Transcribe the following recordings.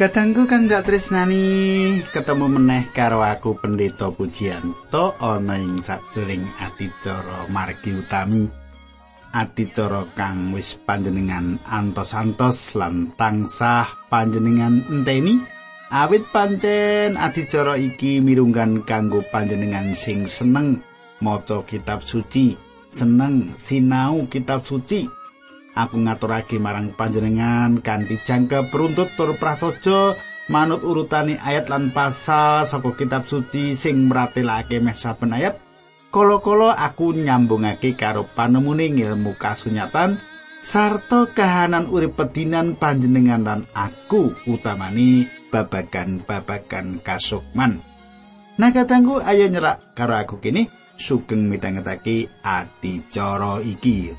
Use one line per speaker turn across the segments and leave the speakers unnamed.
Kadangku kang dak tresnani ketemu meneh karo aku Pendeta Pujianto ana ing sadering adicara margi utami. Adicara kang wis panjenengan antos-antos lan tansah panjenengan enteni awit pancen adicara iki mirunggan kanggo panjenengan sing seneng maca kitab suci, seneng sinau kitab suci. Aku ngaturake marang panjenengan kanthi jangka peruntut tur prasaja manut urutane ayat lan pasal saka kitab suci sing mratelake meh saben ayat. Kala-kala aku nyambungake karo panemune ilmu kasunyatan sarta kahanan urip pedinan panjenengan lan aku utamani babagan-babagan kasukman. Nah katangku ayo nyerak karo aku kini sugeng midhangetake adicara iki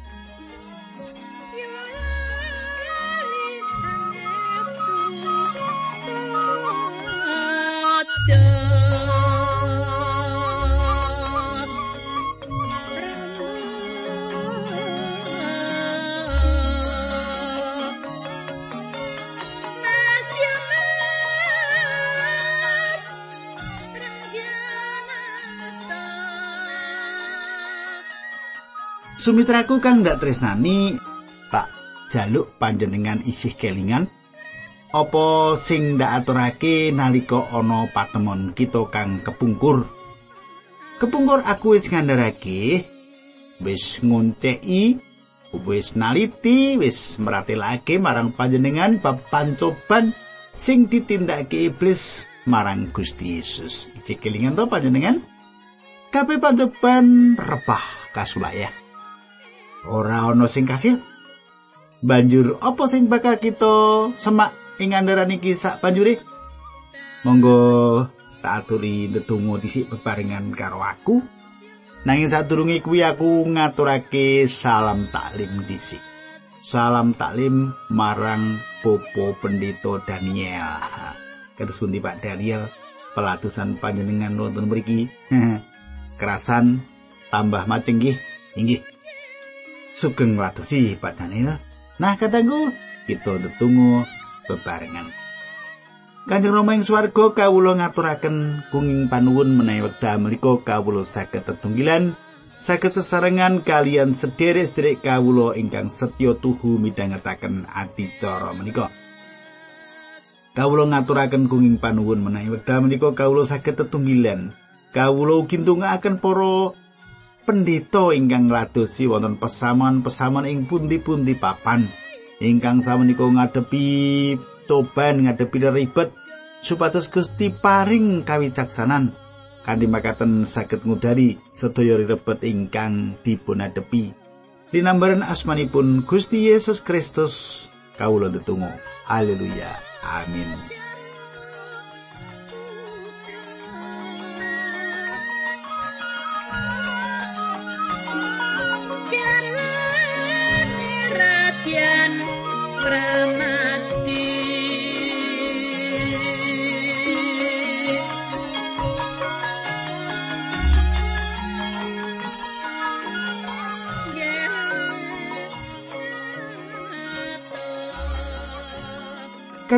Sumitraku kang ndak tresnani tak jaluk panjenengan isih kelingan apa sing ndak aturake nalika ana patemon kita kang kepungkur? Kepungkur aku wis ngandharake wis ngonceki wis naliti wis meratelake marang panjenengan bab pancoban sing ditindakake iblis marang Gusti Yesus. Iki kelingan to panjenengan? Kabeh pancoban rebah kasulaya ora ana sing kasil. Banjur apa sing bakal kita semak ing andaran iki sak banjure? Monggo tak aturi ndedonga dhisik bebarengan karo aku. Nanging sadurunge kuwi aku ngaturake salam taklim dhisik. Salam taklim marang Popo Pendito Daniel. Kados pundi Pak Daniel pelatusan panjenengan wonten mriki. Kerasan tambah maceng nggih. Inggih. Sugeng wadosi Pak Daniel. Nah, kataku, kita tetunggu bebarengan. Kanjeng Rama ing swarga kawula ngaturaken kunging panuwun menawi wekdal menika kawula saged tetunggilan saged sesarengan kalian sederek-sederek kawula ingkang setya tuhu midhangetaken adicara menika. Kawula ngaturaken kunging panuwun menawi wekdal menika kawula saged tetunggilan kawula ugi ndongaaken para pendeta ingkang ngladosi wonten pesaman-pesaman ing pundi-pundi papan. Ingkang samenika ngadepi coban ngadepi ribet supados Gusti paring kawicaksanan. Kanthi makaten saged ngudari sedaya ribet ingkang dipunadepi. Linambaran asmanipun Gusti Yesus Kristus kawula tetunggu haleluya. Amin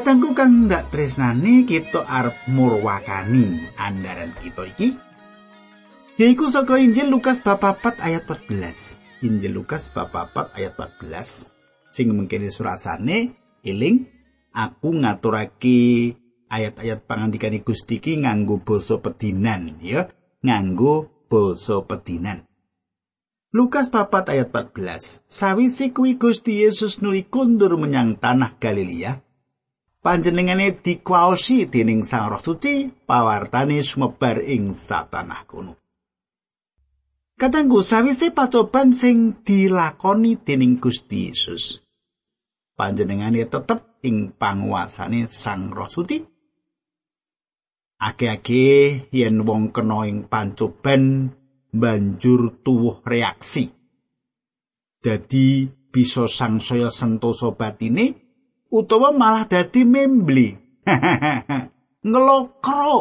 Katangku kang ndak tresnani kita arep murwakani andaran kita iki. Yaiku saka Injil Lukas bab 4 ayat 14. Injil Lukas bab 4 ayat 14 sing mengkene surasane eling aku ngaturake ayat-ayat pangandikane Gusti iki nganggo basa pedinan ya, nganggo basa pedinan. Lukas papat ayat 14. Sawise kuwi Gusti Yesus nuli kundur menyang tanah Galilea, panjenengane dikwaosi dening Sang Roh Suci pawartane sumebar ing satanah kuno. Katanggu sawise pacoban sing dilakoni dening Gusti Yesus. Panjenengane tetep ing panguasane Sang Roh Suci. Ake-ake yen wong kena ing pancoban banjur tuwuh reaksi. Dadi bisa sangsaya sentosa batine utawa malah dadi membli. Ngelokro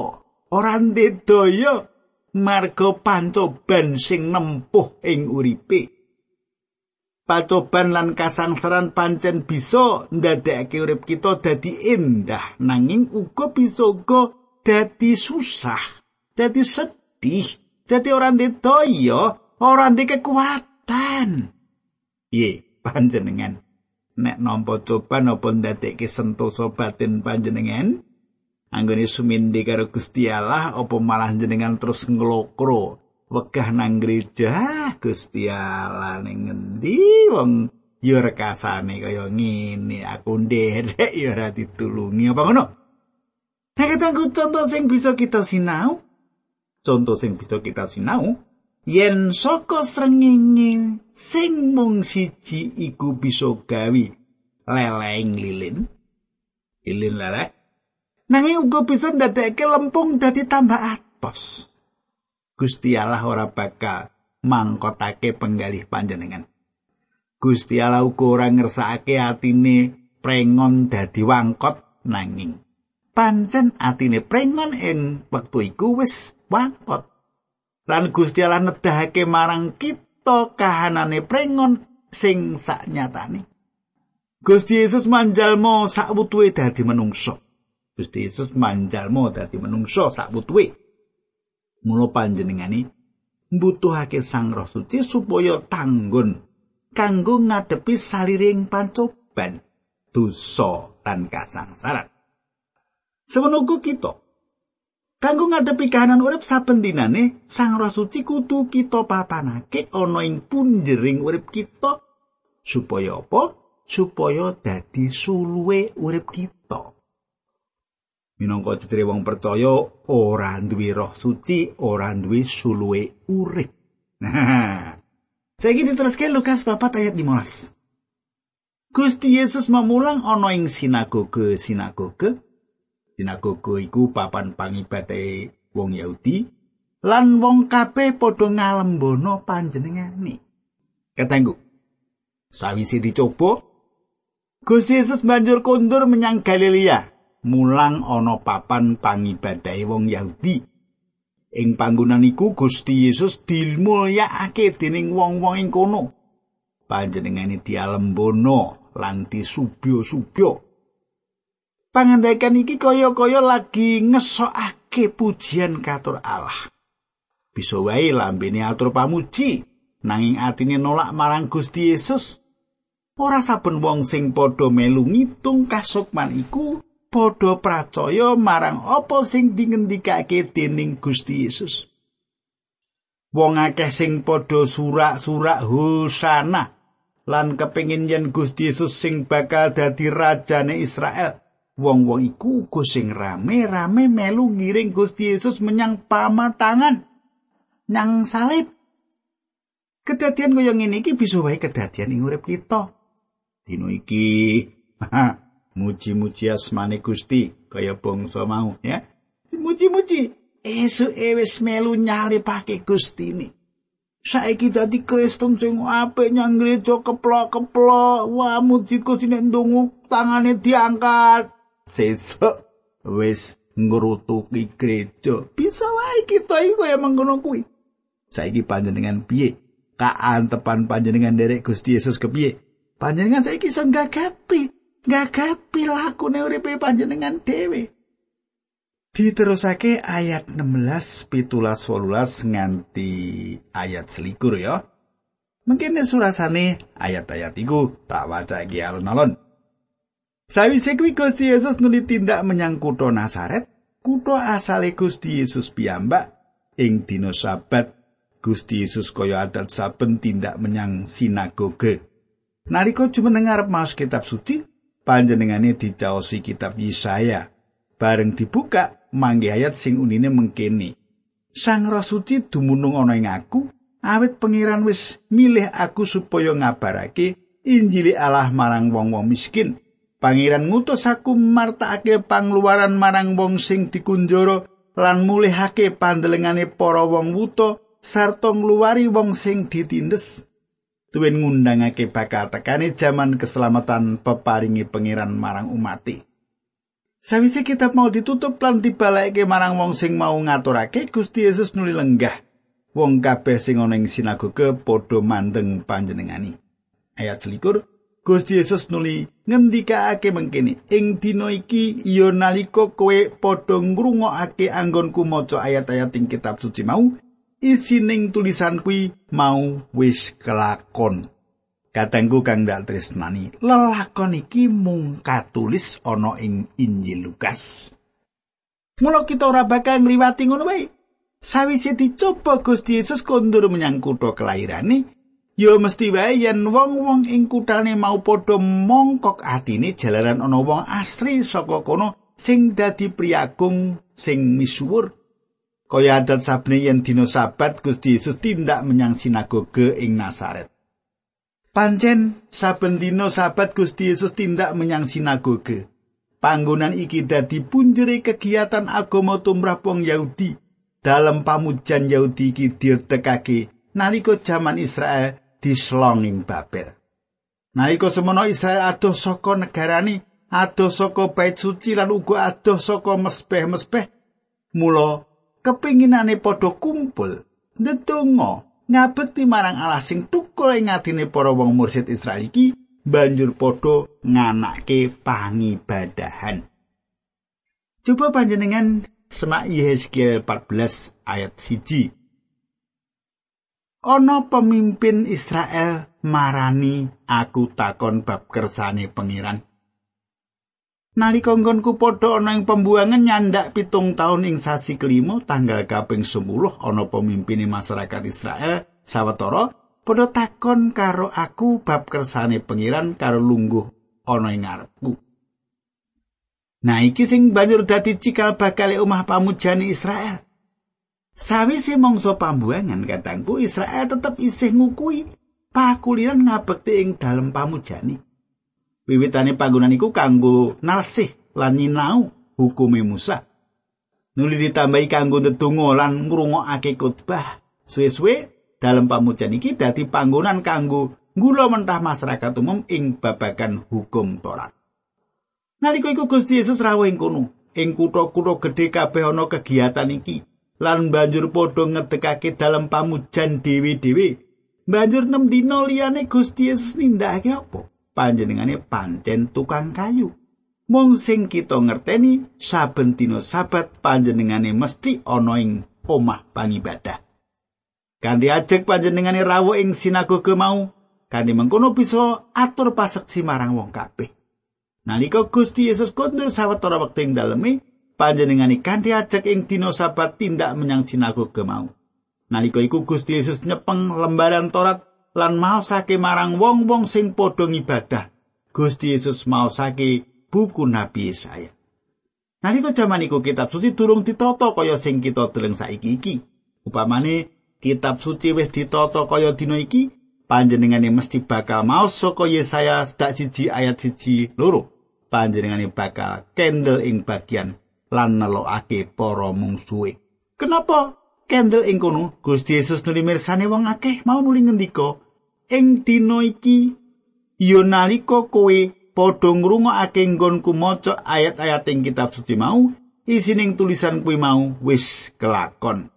ora ndedaya marga pancoban sing nempuh ing uripe. pacoban lan kasangsaran pancen bisa ndadekake urip kita dadi endah nanging uga bisa uga dadi susah dadi sedih dadi ora ndedaya ora ndek kekuatan ye panjenengan nek nampa coban apa ndadekke sentosa batin panjenengan? Anggone sumindi karo Gusti Allah apa malah jenengan terus nglokro? Wegah nang gereja? Gusti Allah ning ngendi wong? Ya rekasane kaya ngene aku nderek ya ora ditulungi. Apa ngono? Nek ketangku contoh sing bisa kita sinau? Contoh sing bisa kita sinau yen saka srengenge sing mung siji iku bisa gawi leleng lilin lilin lelek nanging uga bisa ndadekke lempung dadi tambah atos Gusti Allah ora bakal mangkotake penggalih panjenengan. Gusti Allah uga ora ngersakake atine prengon dadi wangkot nanging pancen atine prengon ing wektu iku wis wangkot. Lan Gusti Allah nedahake marang kita kahanane prengon sing saknyatane. Gusti Yesus manjalmo sak wutuhe dadi menungso. Gusti Yesus manjalmo dadi menungso sak wutuhe. Mula panjenengani mbutuhake Sang Roh Suci supaya tanggun kanggo ngadepi saliring pancoban dosa lan kasangsaran. Semono kita kanggo ngadepi kahanan urip saben dinane Sang Roh Suci kudu kita papanake ana ing punjering urip kita supaya apa? Supaya dadi suluwe urip kita. minangka cetri wong percaya ora duwe roh suci ora duwe suluwe urip nah saiki diteruske Lukas 4 ayat 15 Gusti Yesus memulang ana ing sinagoge sinagoge iku papan pangibadate wong Yahudi lan wong kabeh padha ngalembono panjenengane ketenggu sawise dicoba Gusti Yesus banjur kondur menyang Galilea mulang ana papan pangibadahe wong Yahudi. Ing panggonan iku Gusti Yesus dimulyakake dening wong-wong ing kono. Panjenengane dialembono lan disubyo-subyo. Pangandikan iki kaya-kaya lagi ngesokake pujian katur Allah. Bisa wae lambene atur pamuji, nanging atine nolak marang Gusti Yesus. Ora saben wong sing padha melu ngitung kasukman iku padha pracaya marang apa sing dingendikake dening Gusti Yesus. Wong akeh sing padha surak-surak hosana lan kepengin yen Gusti Yesus sing bakal dadi rajane Israel. Wong-wong iku uga sing rame-rame melu ngiring Gusti Yesus menyang pamatangan nang salib. Kedadian kaya ngene iki bisa wae kedadian ing urip kita. Dino iki, muji-muji asmane Gusti kaya bangsa mau ya muji-muji esuk e wis melu nyalipake Gusti ini saiki dadi Kristen sing apik nyang gereja keplok-keplok wah muji Gusti nek ndonga tangane diangkat sesuk wis ngrutuki gereja bisa wae kita iki kaya mangkono kuwi saiki panjenengan piye kaantepan panjenengan derek Gusti Yesus kepiye panjenengan saiki iso gagapi gagapi lakune uripe panjenengan dhewe. Diterusake ayat 16, pitulas wolulas nganti ayat selikur ya. Mungkin surasane ayat-ayat iku tak waca iki alon-alon. Sawise kuwi Gusti Yesus nuli tindak menyang kutha Nasaret, kutha asale Gusti Yesus piyambak ing dina Sabat. Gusti Yesus kaya adat saben tindak menyang sinagoge. Nalika jumeneng arep maos kitab suci, panjenengane dicaosi kitab Yesaya bareng dibuka mangke ayat sing unine mengkene Sang Roh Suci dumunung ana ing aku awit pengiran wis milih aku supaya ngabarake Injili Allah marang wong-wong miskin Pangeran ngutus aku martakake pangluaran marang wong sing dikunjara lan mulihake pandelengane para wong wuta sarta ngluwari wong sing ditindes tuwin ngundangake bakal tekane jaman keselamatan peparingi pangeran marang umati. Sawise kitab mau ditutup lan dibalake marang wong sing mau ngaturake Gusti Yesus nuli lenggah. Wong kabeh sing ana ing sinagoge padha mandeng panjenengani. ayat selikur Gusti Yesus nuli ngendikake mengkene. Ing dina iki ya nalika kowe padha ngrungokake anggonku maca ayat-ayat ing kitab suci mau isining tulisan kuwi mau wis kelakon. Katengku kang dak tresnani lelakon iki mung katulis ana ing Injil Lukas. Mula kita ora bakal ngliwati ngono wae. Sawise dicoba Gusti Yesus kondur menyang kutha kelahirane Ya mesti wae yen wong-wong ing kuthane mau padha mongkok atine jalaran ana wong asli saka kono sing dadi priagung sing misuwur. Kaya adat sabne yen dina sabat Gusti Yesus tindak menyang sinagoge ing Nasaret. Pancen saben dina sabat Gusti Yesus tindak menyang sinagoge. Panggonan iki dadi punjere kegiatan agama tumrap wong Yahudi. Dalam pamujan Yahudi iki ditekake nalika jaman Israel dislonging Babel. Nalika semono Israel adoh saka negarane, adoh saka bait suci lan uga adoh saka mespeh-mespeh. Mula kepinginane padha kumpul, ndedonga ngabekti marang Allah sing tukul ing atine para wong mursid Israel iki banjur padha nganake pangibadahan. Coba panjenengan semak Yehezkiel 14 ayat 1. Ana pemimpin Israel marani aku takon bab kersane pengiran. Nalika nggonku padha ana ing pembuangan nyandak pitung taun ing sasi kelima tanggal kaping 10 ana pemimpin masyarakat Israel sawetara padha takon karo aku bab kersane pengiran karo lungguh ana ing ngarepku. Nah iki sing banjur dadi cikal bakal omah pamujane Israel. Sawise mangsa pambuangan katangku Israel tetep isih ngukui pakuliran ngabekti ing dalem pamujani. Wiwitane panggonan iku kanggo nalsih lan nyinau hukume Musa. Nuli ditambahi kanggo ndedonga lan ngrungokake khotbah. Suwe-suwe dalem pamujani iki dadi panggonan kanggo ngula mentah masyarakat umum ing babagan hukum Taurat. Nalika iku Gusti Yesus rawuh ing kono, ing kutha-kutha gedhe kabeh ana kegiatan iki. Lan banjur padha ngedekake dalam pamujan dewi-dewi. Banjur nem dina liyane Gusti Yesus nindakake apa? Panjenengane pancen tukang kayu. Mung sing kita ngerteni saben dina sabat panjenengane mesti ana ing omah pangibadah. Kanthi ajek panjenengane rawuh ing sinagoge mau, kanthi mengkono bisa atur paseksi marang wong kabeh. Nalika Gusti Yesus kondur sawetara wektu ing daleme, panjenengane kanthi ajek ing dina sabat tindak menyang sinagoge mau. Nalika iku Gusti Yesus nyepeng lembaran Torat lan maosake marang wong-wong sing padha ngibadah. Gusti Yesus maosake buku Nabi Yesaya. Nalika jaman iku kitab suci durung ditata kaya sing kita deleng saiki iki. Upamane kitab suci wis ditata kaya dina iki, panjenengane mesti bakal maos saka Yesaya sedak siji ayat siji loro. Panjenengane bakal kendel ing bagian lan nelokake para mungsuhe. Kenapa kendel ing kono Gusti Yesus nuli mirsani wong akeh mau muli ngendika ing dina iki ya nalika kowe padha ngrungokake nggonku maca ayat-ayat ing kitab suci mau isining tulisan kuwi mau wis kelakon.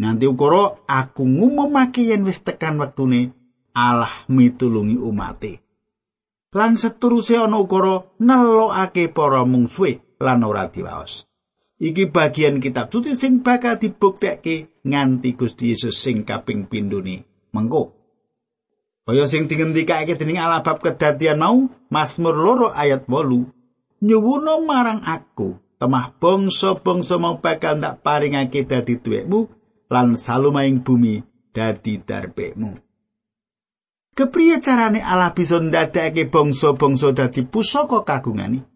Nanti ukara aku ngumumake yen wis tekan wektune Allah mitulungi umate. Lan seteruse ana ukara nelokake para mungsuhe lan ora diwaos. Iki bagian kitab suci sing bakal dibuktekke nganti Gusti Yesus sing kaping pindhone mengko. Kaya sing dingendikake dening Allah bab kedadian mau, Mazmur loro ayat 8, nyuwuna marang aku, temah bangsa-bangsa mau bakal ndak paringake dadi tuwekmu lan salumaing bumi dadi darbekmu. Kepriye carane Allah bisa ndadekake bangsa-bangsa dadi pusaka kagungane?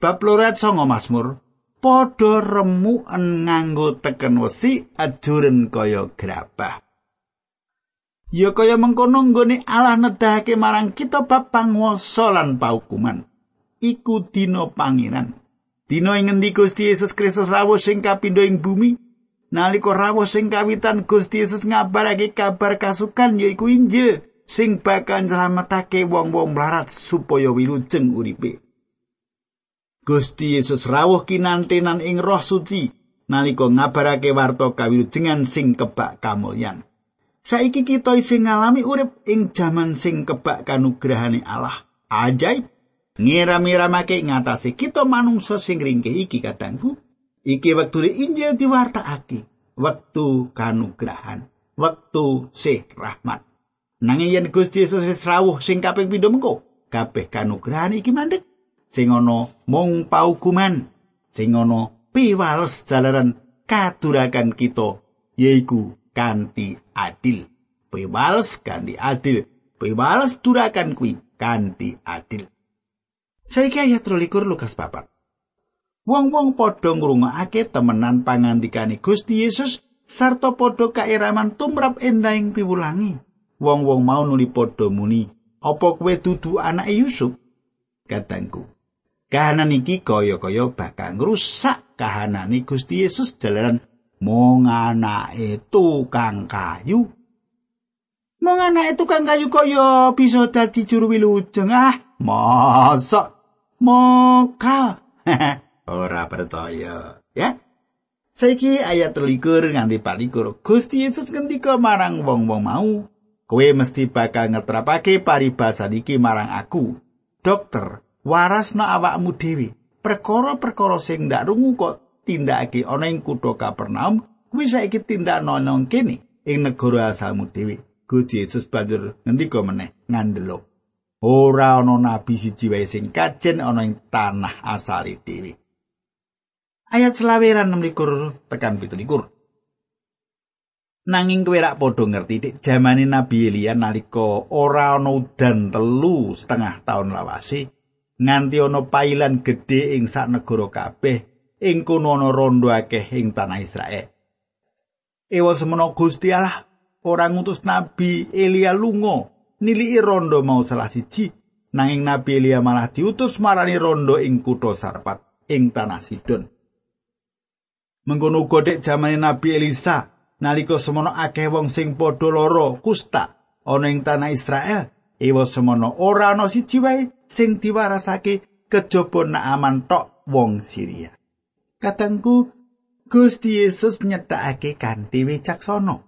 Bab lorat songo Mazmur, padha remu nganggo teken wesi ajuren kaya grabah. Ya kaya mengkono nggone Allah nedahake marang kita bab panguwasa lan paukuman. Iku dina pangeran. Dina ing ngendi Gusti Yesus Kristus rawuh sing kapindho ing bumi. Nalika rawuh sing kawitan Gusti Yesus ngabarake kabar kasukan yaiku Injil sing bakal nyelametake wong-wong mlarat supaya wilujeng uripe. Gusti Yesus rawuh kinantenan ing Roh Suci nalika ngabarake warta kawilujengan sing kebak kamulyan. saiki kita isih ngalami urip ing jaman sing kebak kanugrahane Allah. Ajaib. Ngira-miramake ngatasi kita manungsa sing ringkih iki kadangku. Iki wektu Injil diwartakake. Wektu kanugrahan. Wektu sih rahmat. Nanging yen Gusti Yesus wis rawuh sing kaping pindho mengko, kabeh kanugrahan iki mandek. Sing ana mung paukuman, sing ana piwales jalaran kadurakan kita yaiku kanthi adil. Piwales kanthi adil. Piwales durakan kuwi kanthi adil. Saiki ayat 23 Lukas 4. Wong-wong padha ngrungokake temenan pangandikane Gusti Yesus sarta padha kairaman tumrap endahing piwulangi. wong-wong mau nuli padha muni, "Apa kowe dudu anak Yusuf?" Katangku. Kahanan iki kaya-kaya bakal ngrusak kahanane Gusti Yesus jalaran mung anake tukang kayu. Mung anake tukang kayu kaya bisa dadi juru wilujeng ah, mosok mokal. Ora percaya, ya. Saiki ayat 23 nganti 24 Gusti Yesus ngendika marang wong-wong mau, Kowe mesti bakal ngetrapake paribasan iki marang aku. Dokter, warasno awakmu dhewe. Perkara-perkara sing ndak rungu kok tindakake ana ing kutha Kapernaum, kuwi saiki tindakno nang kene ing negara asalmu dhewe. Gusti Yesus banjur ngendika meneh ngandelo. Ora ana nabi siji wae sing kajen ana ing tanah asale dhewe. Ayat selaweran 16 tekan 17. Nanging kowe rak padha ngerti dik jamane Nabi Elia nalika ora ana udan telu setengah taun lawase nganti ana pailan gedhe ing sak negara kabeh ing kono ana rondo akeh ing tanah Israel. Ewa semono Gusti Allah ora ngutus Nabi Elia lunga niliki rondo mau salah siji nanging Nabi Elia malah diutus marani rondo ing kutha Sarpat ing tanah Sidon. Mengkono godek jamane Nabi Elisa nalika semono akeh wong sing padha lara kusta ana ing tanah Israel ewa semono ora ana siji wae sing diwarasake kejaba Naaman tok wong Syria. Katangku Gusti Yesus nyetakake kanthi wicaksana.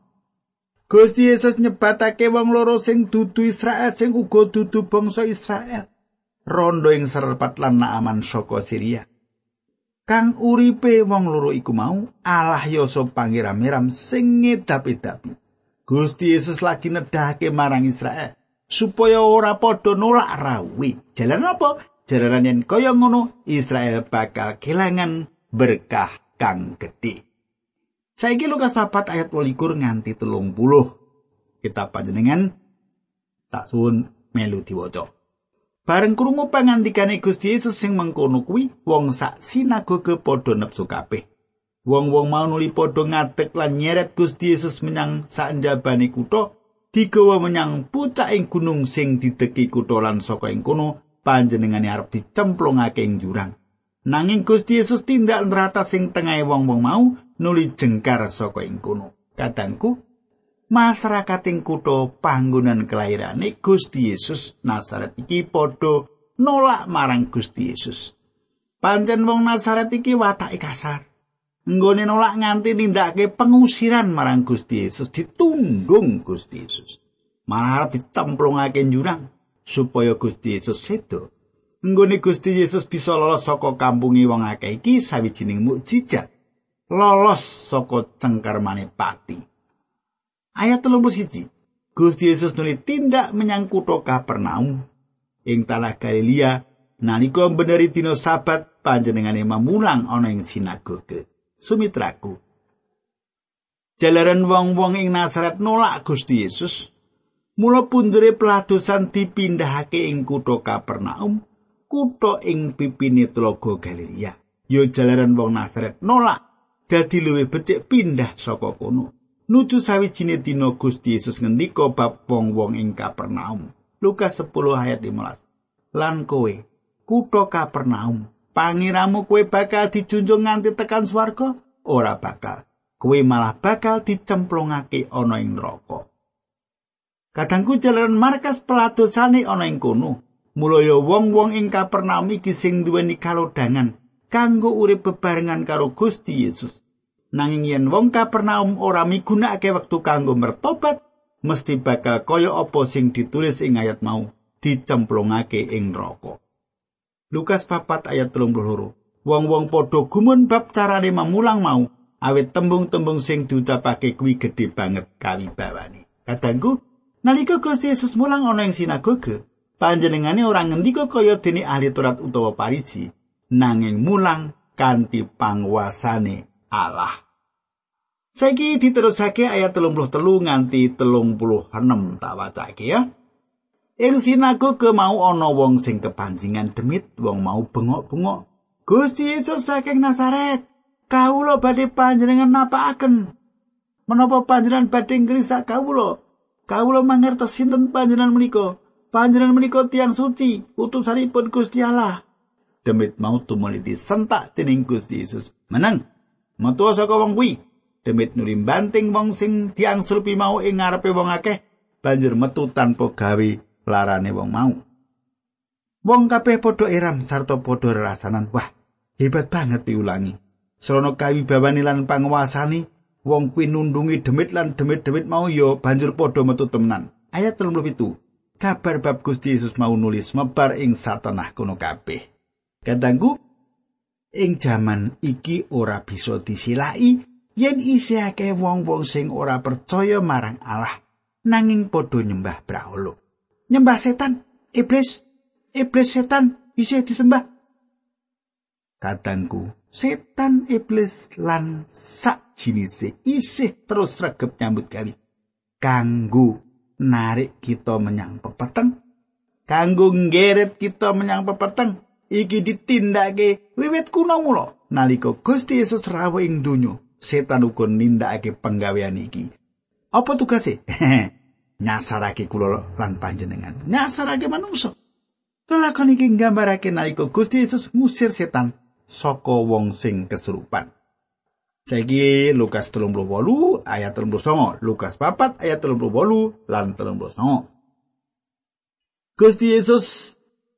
Gusti Yesus nyebatake wong loro sing dudu Israel sing uga dudu bangsa Israel. Rondo ing serpat lan Naaman saka Syria. Kang uripe wong loro iku mau Allah Yasa pangeram-eram sing ngedapi-dapi. Gusti Yesus lagi nedahake marang Israel supaya ora padha nolak rawi. Jalan apa? Jalaran yen kaya ngono Israel bakal kelangan berkah kang gedhe. Saiki Lukas 4 ayat 28 nganti 30. Kita panjenengan tak suwun melu diwaca. Bareng krungu pangandikane Gusti Yesus sing mengkono kuwi, wong sak sinagoge padha nepsu kabeh. Wong-wong mau nuli padha ngadeg lan nyeret Gusti Yesus menyang sak njabane kutha, digawa menyang pucak ing gunung sing dideki kutha lan saka ing kono panjenengane arep dicemplungake ing jurang. Nanging Gusti Yesus tindak nrata sing tengahe wong-wong mau nuli jengkar saka ing kono. Kadangku, masyarakat ing kutha panggonan kelairane Gusti Yesus Nazaret iki padha nolak marang Gusti Yesus. Pancen wong Nazaret iki watake kasar. Nggone nolak nganti nindakake pengusiran marang Gusti Yesus ditundung Gusti Yesus. Malah arep ditemplungake jurang supaya Gusti Yesus sedo. Nggone Gusti Yesus bisa lolos saka kampungi wong akeh iki sawijining mukjizat. Lolos saka cengkarmane pati. Ayat telung siji. Gusti Yesus nuli tindak menyang kutha Kapernaum ing tanah Galilea nalika beneri dina sabat panjenengane mamulang ana ing sinagoge. Sumitraku. Jalaran wong-wong ing Nazaret nolak Gusti Yesus, mula pundure peladosan dipindahake ing kutha Kapernaum, kutha ing pipine tlaga Galilea. Yo jalaran wong Nazaret nolak dadi luwih becik pindah saka kono. nuju sawijine dina Gusti Yesus ngendika bab wong-wong ing Kapernaum. Lukas 10 ayat 15. Lan kowe, kutha Kapernaum, pangiramu kowe bakal dijunjung nganti tekan swarga? Ora bakal. Kowe malah bakal dicemplungake ana ing neraka. Kadangku jalan markas peladosane ana ing kono. Mulaya wong-wong ing Kapernaum iki sing duweni kalodangan kanggo urip bebarengan karo Gusti Yesus. nanging yen wong Kapernaum ora migunakake wektu kanggo mertobat mesti bakal kaya apa sing ditulis ing ayat mau dicemplungake ing neraka. Lukas papat ayat 32. Wong-wong padha gumun bab carane memulang mau awit tembung-tembung sing diucapake kuwi gedhe banget kawibawane. Kadangku, nalika Gusti Yesus mulang ana ing sinagoge, panjenengane ora ngendika kaya dene ahli Taurat utawa Parisi, nanging mulang kanthi panguasane Allah. Saiki diterusake ayat 33 nganti 36 tak wacake ya. Ing sinagoge mau ana wong sing kepanjingan demit, wong mau bengok-bengok. Gusti Yesus saking Nazaret, kawula badhe panjenengan napakaken. Menapa panjenengan badhe ngrisak kawula? Kawula mangertos sinten panjenengan menika. Panjenengan menika tiang suci, utusanipun Gusti Allah. Demit mau tumuli disentak dening Gusti Yesus. Menang. Metu saka wong kuwi. Demit nuli banting wong sing diangsulpi mau ing ngarepe wong akeh, banjur metu tanpa gawe larane wong mau. Wong kabeh padha eram sarta padha rasanan, wah, hebat banget piulangi. Srana kawibawane lan panguwasane, wong kuwi nundungi demit lan demit-demit mau ya banjur padha metu temenan. Ayat 37. kabar bab Gusti Yesus mau nulis mebar ing satanah kono kabeh. Kadangku ing jaman iki ora bisa disilai yen isih akeh wong-wong sing ora percaya marang Allah nanging padha nyembah brahala. Nyembah setan, iblis, iblis setan isih disembah. Kadangku, setan, iblis lan sak jinise isih terus regep nyambut gawe. Kanggo narik kita menyang pepeteng. Kanggo nggeret kita menyang pepeteng. Iki ditindakake wiwit kuno mula. Nalika Gusti Yesus rawuh ing donya setan uga nindakake penggawean iki. Apa tugase nyasarake kula lan panjenengan. Nyasarake manungsa. Lelakon iki nggambarake nalika Gusti Yesus ngusir setan saka wong sing kesurupan. Saiki Lukas 38 ayat 39, Lukas 4 ayat 38 lan 39. Gusti Yesus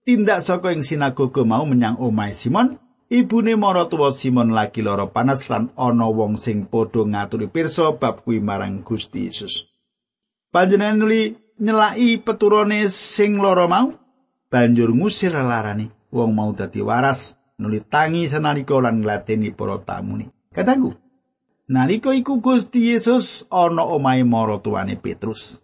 tindak saka ing sinagoga mau menyang omahe Simon, ibune maratuwa Simon lagi lara panas lan ana wong sing padha ngaturi pirsa bab kuwi marang Gusti Yesus. Panjenengan nuli nyelaki peturone sing lara mau, banjur ngusir larane. Wong mau dadi waras, nuli tangi sanalika lan nglateni para tamune. Katanggu, nalika iku Gusti Yesus ana omahe maratuwane Petrus.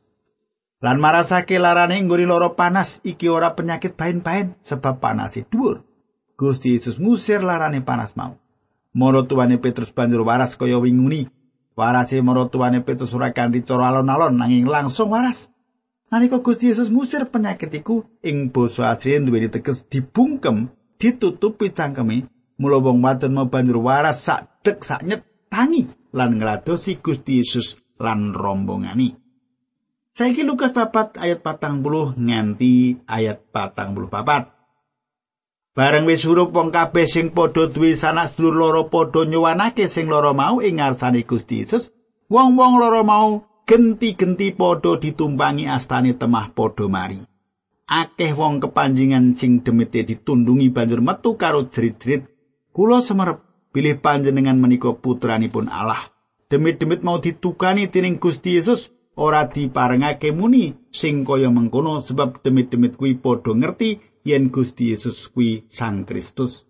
Lan marasake larane nggone lara panas iki ora penyakit bain-bain sebab panase dhuwur. Gusti Yesus ngusir larane panas mau. Maratuwane Petrus banjur waras kaya winguni. Warase maratuwane Petrus ora kanthi cara alon-alon nanging langsung waras. Nalika Gusti Yesus ngusir penyakit iku ing basa asli duweni teges dibungkem, ditutupi cangkeme, mula wong wadon mau banjur waras sak dek sak nyet tangi lan ngladosi Gusti Yesus lan rombongani. Saiki Lukas papat ayat patang puluh nganti ayat patang puluh papat. Bareng wis hurup wong kabeh sing padha duwe sanak sedulur loro padha nyuwanake sing loro mau ing ngarsane Gusti Yesus, wong-wong loro mau genti-genti padha ditumpangi astane temah padha mari. Akeh wong kepanjingan sing demite ditundungi banjur metu karo jerit-jerit, "Kula semerep bilih panjenengan menika putranipun Allah. Demit-demit mau ditukani tining Gusti Yesus ora diparengake muni sing kaya mengkono sebab demit-demit kuwi padha ngerti yen Gusti Yesus kuwi Sang Kristus.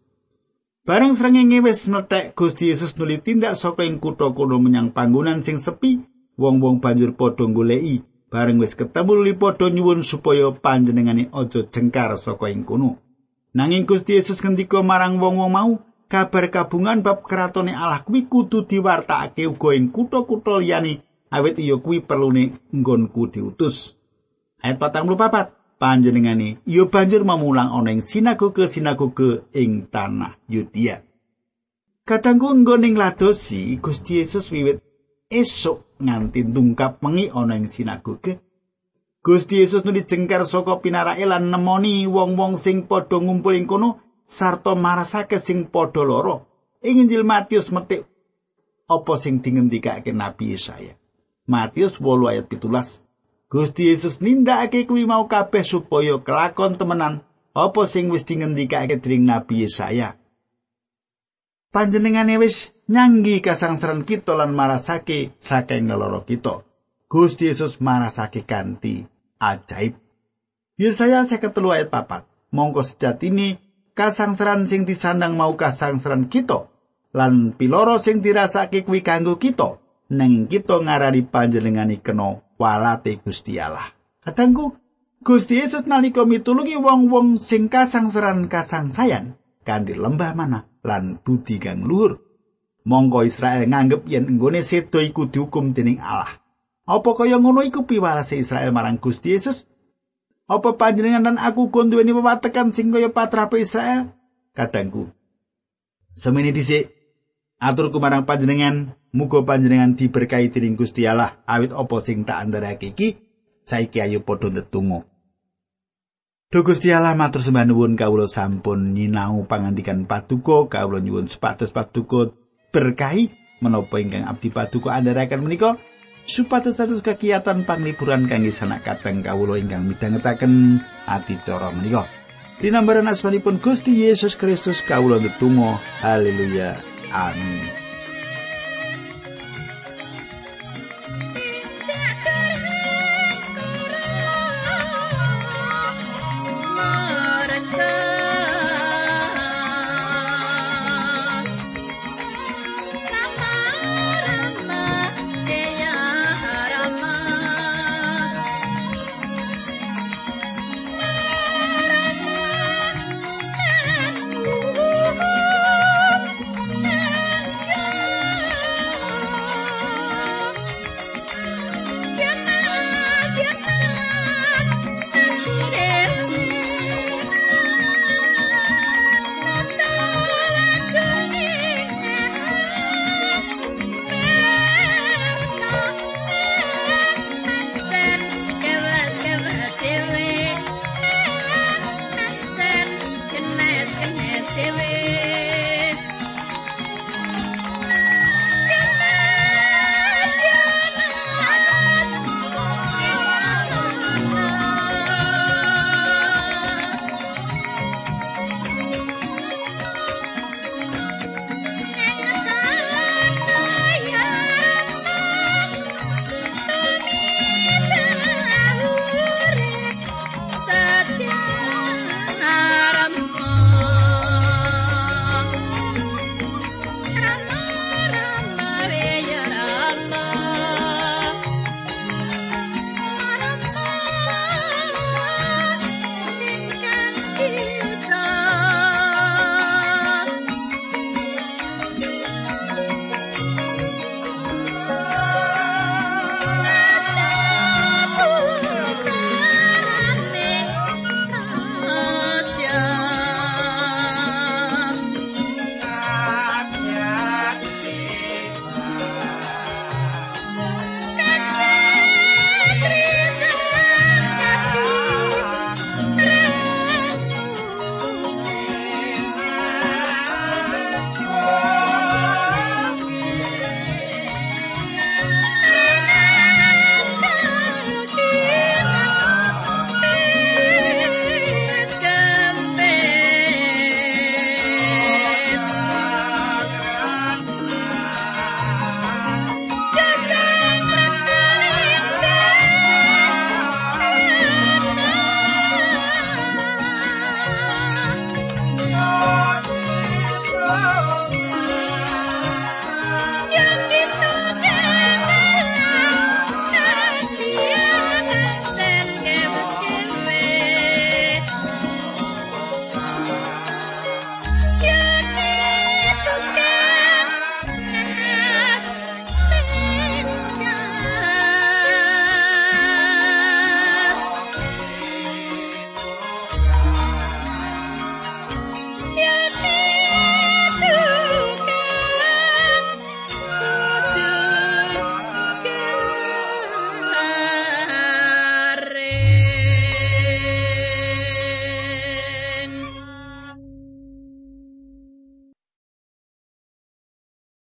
Bareng srengenge wis mlethek Gusti Yesus nuli tindak saka ing kutha kono menyang panggonan sing sepi, wong-wong banjur padha goleki. Bareng wis ketemu li padha nyuwun supaya panjenengane aja jengkar saka ing kono. Nanging Gusti Yesus ngendika marang wong-wong mau, kabar kabungan bab kratone Allah kuwi kudu diwartakake uga ing kutha-kutha liyane awit iya kuwi perlune nggonku diutus. Ayat 44 panjenengane iya banjur memulang ana ing sinagoge-sinagoge ing tanah Yudea. Katanggu nggon ing ladosi Gusti Yesus wiwit esuk nganti ndungkap mengi ana ing sinagoge. Gusti Yesus nuli jengkar saka pinarake lan nemoni wong-wong sing padha ngumpul ing kono sarta marasake sing padha lara ing Injil Matius metik apa sing dingendikake Nabi Yesaya Matius 8 ayat 17 Gusti Yesus nindakake kuwi mau kabeh supaya kelakon temenan apa sing wis dingendikake dening Nabi Yesaya Panjenengane wis nyanggi kasangsaran kita lan marasake saking lara kita Gusti Yesus marasake kanthi ajaib. Yesaya 53 ayat 4. Mongko sejatine kasangsaran sing disandang mau kasangsaran kita lan piloro sing dirasake kuwi kanggo kita neng kita ngarani panjenengane kena walate Gusti Allah. Katangku, Gusti Yesus nalika mitulungi wong-wong sing kasangsaran kasangsayan kanthi lembah mana lan budi kang luhur. Mongko Israel nganggep yen nggone sedo iku dihukum dening Allah. Apa kaya ngono iku piwalase Israel marang Gusti Yesus? Apa panjenengan dan aku kon duweni pewatekan sing kaya patrape Israel? Kadangku. Semene dhisik aturku marang panjenengan, muga panjenengan diberkahi dening Gusti Allah awit apa sing tak andharake iki saiki ayo padha ndedonga. Duh Gusti Allah matur sembah nuwun kawula sampun nyinau pangandikan paduka kawula nyuwun sepatus paduka berkahi menapa ingkang abdi paduka andharaken menika supados status kegiatan panglipuran kangge sanak kateng kawula ingkang midhangetaken adicara menika. Dinambaran asmanipun Gusti Yesus Kristus kawula ndedonga. Haleluya. Amin.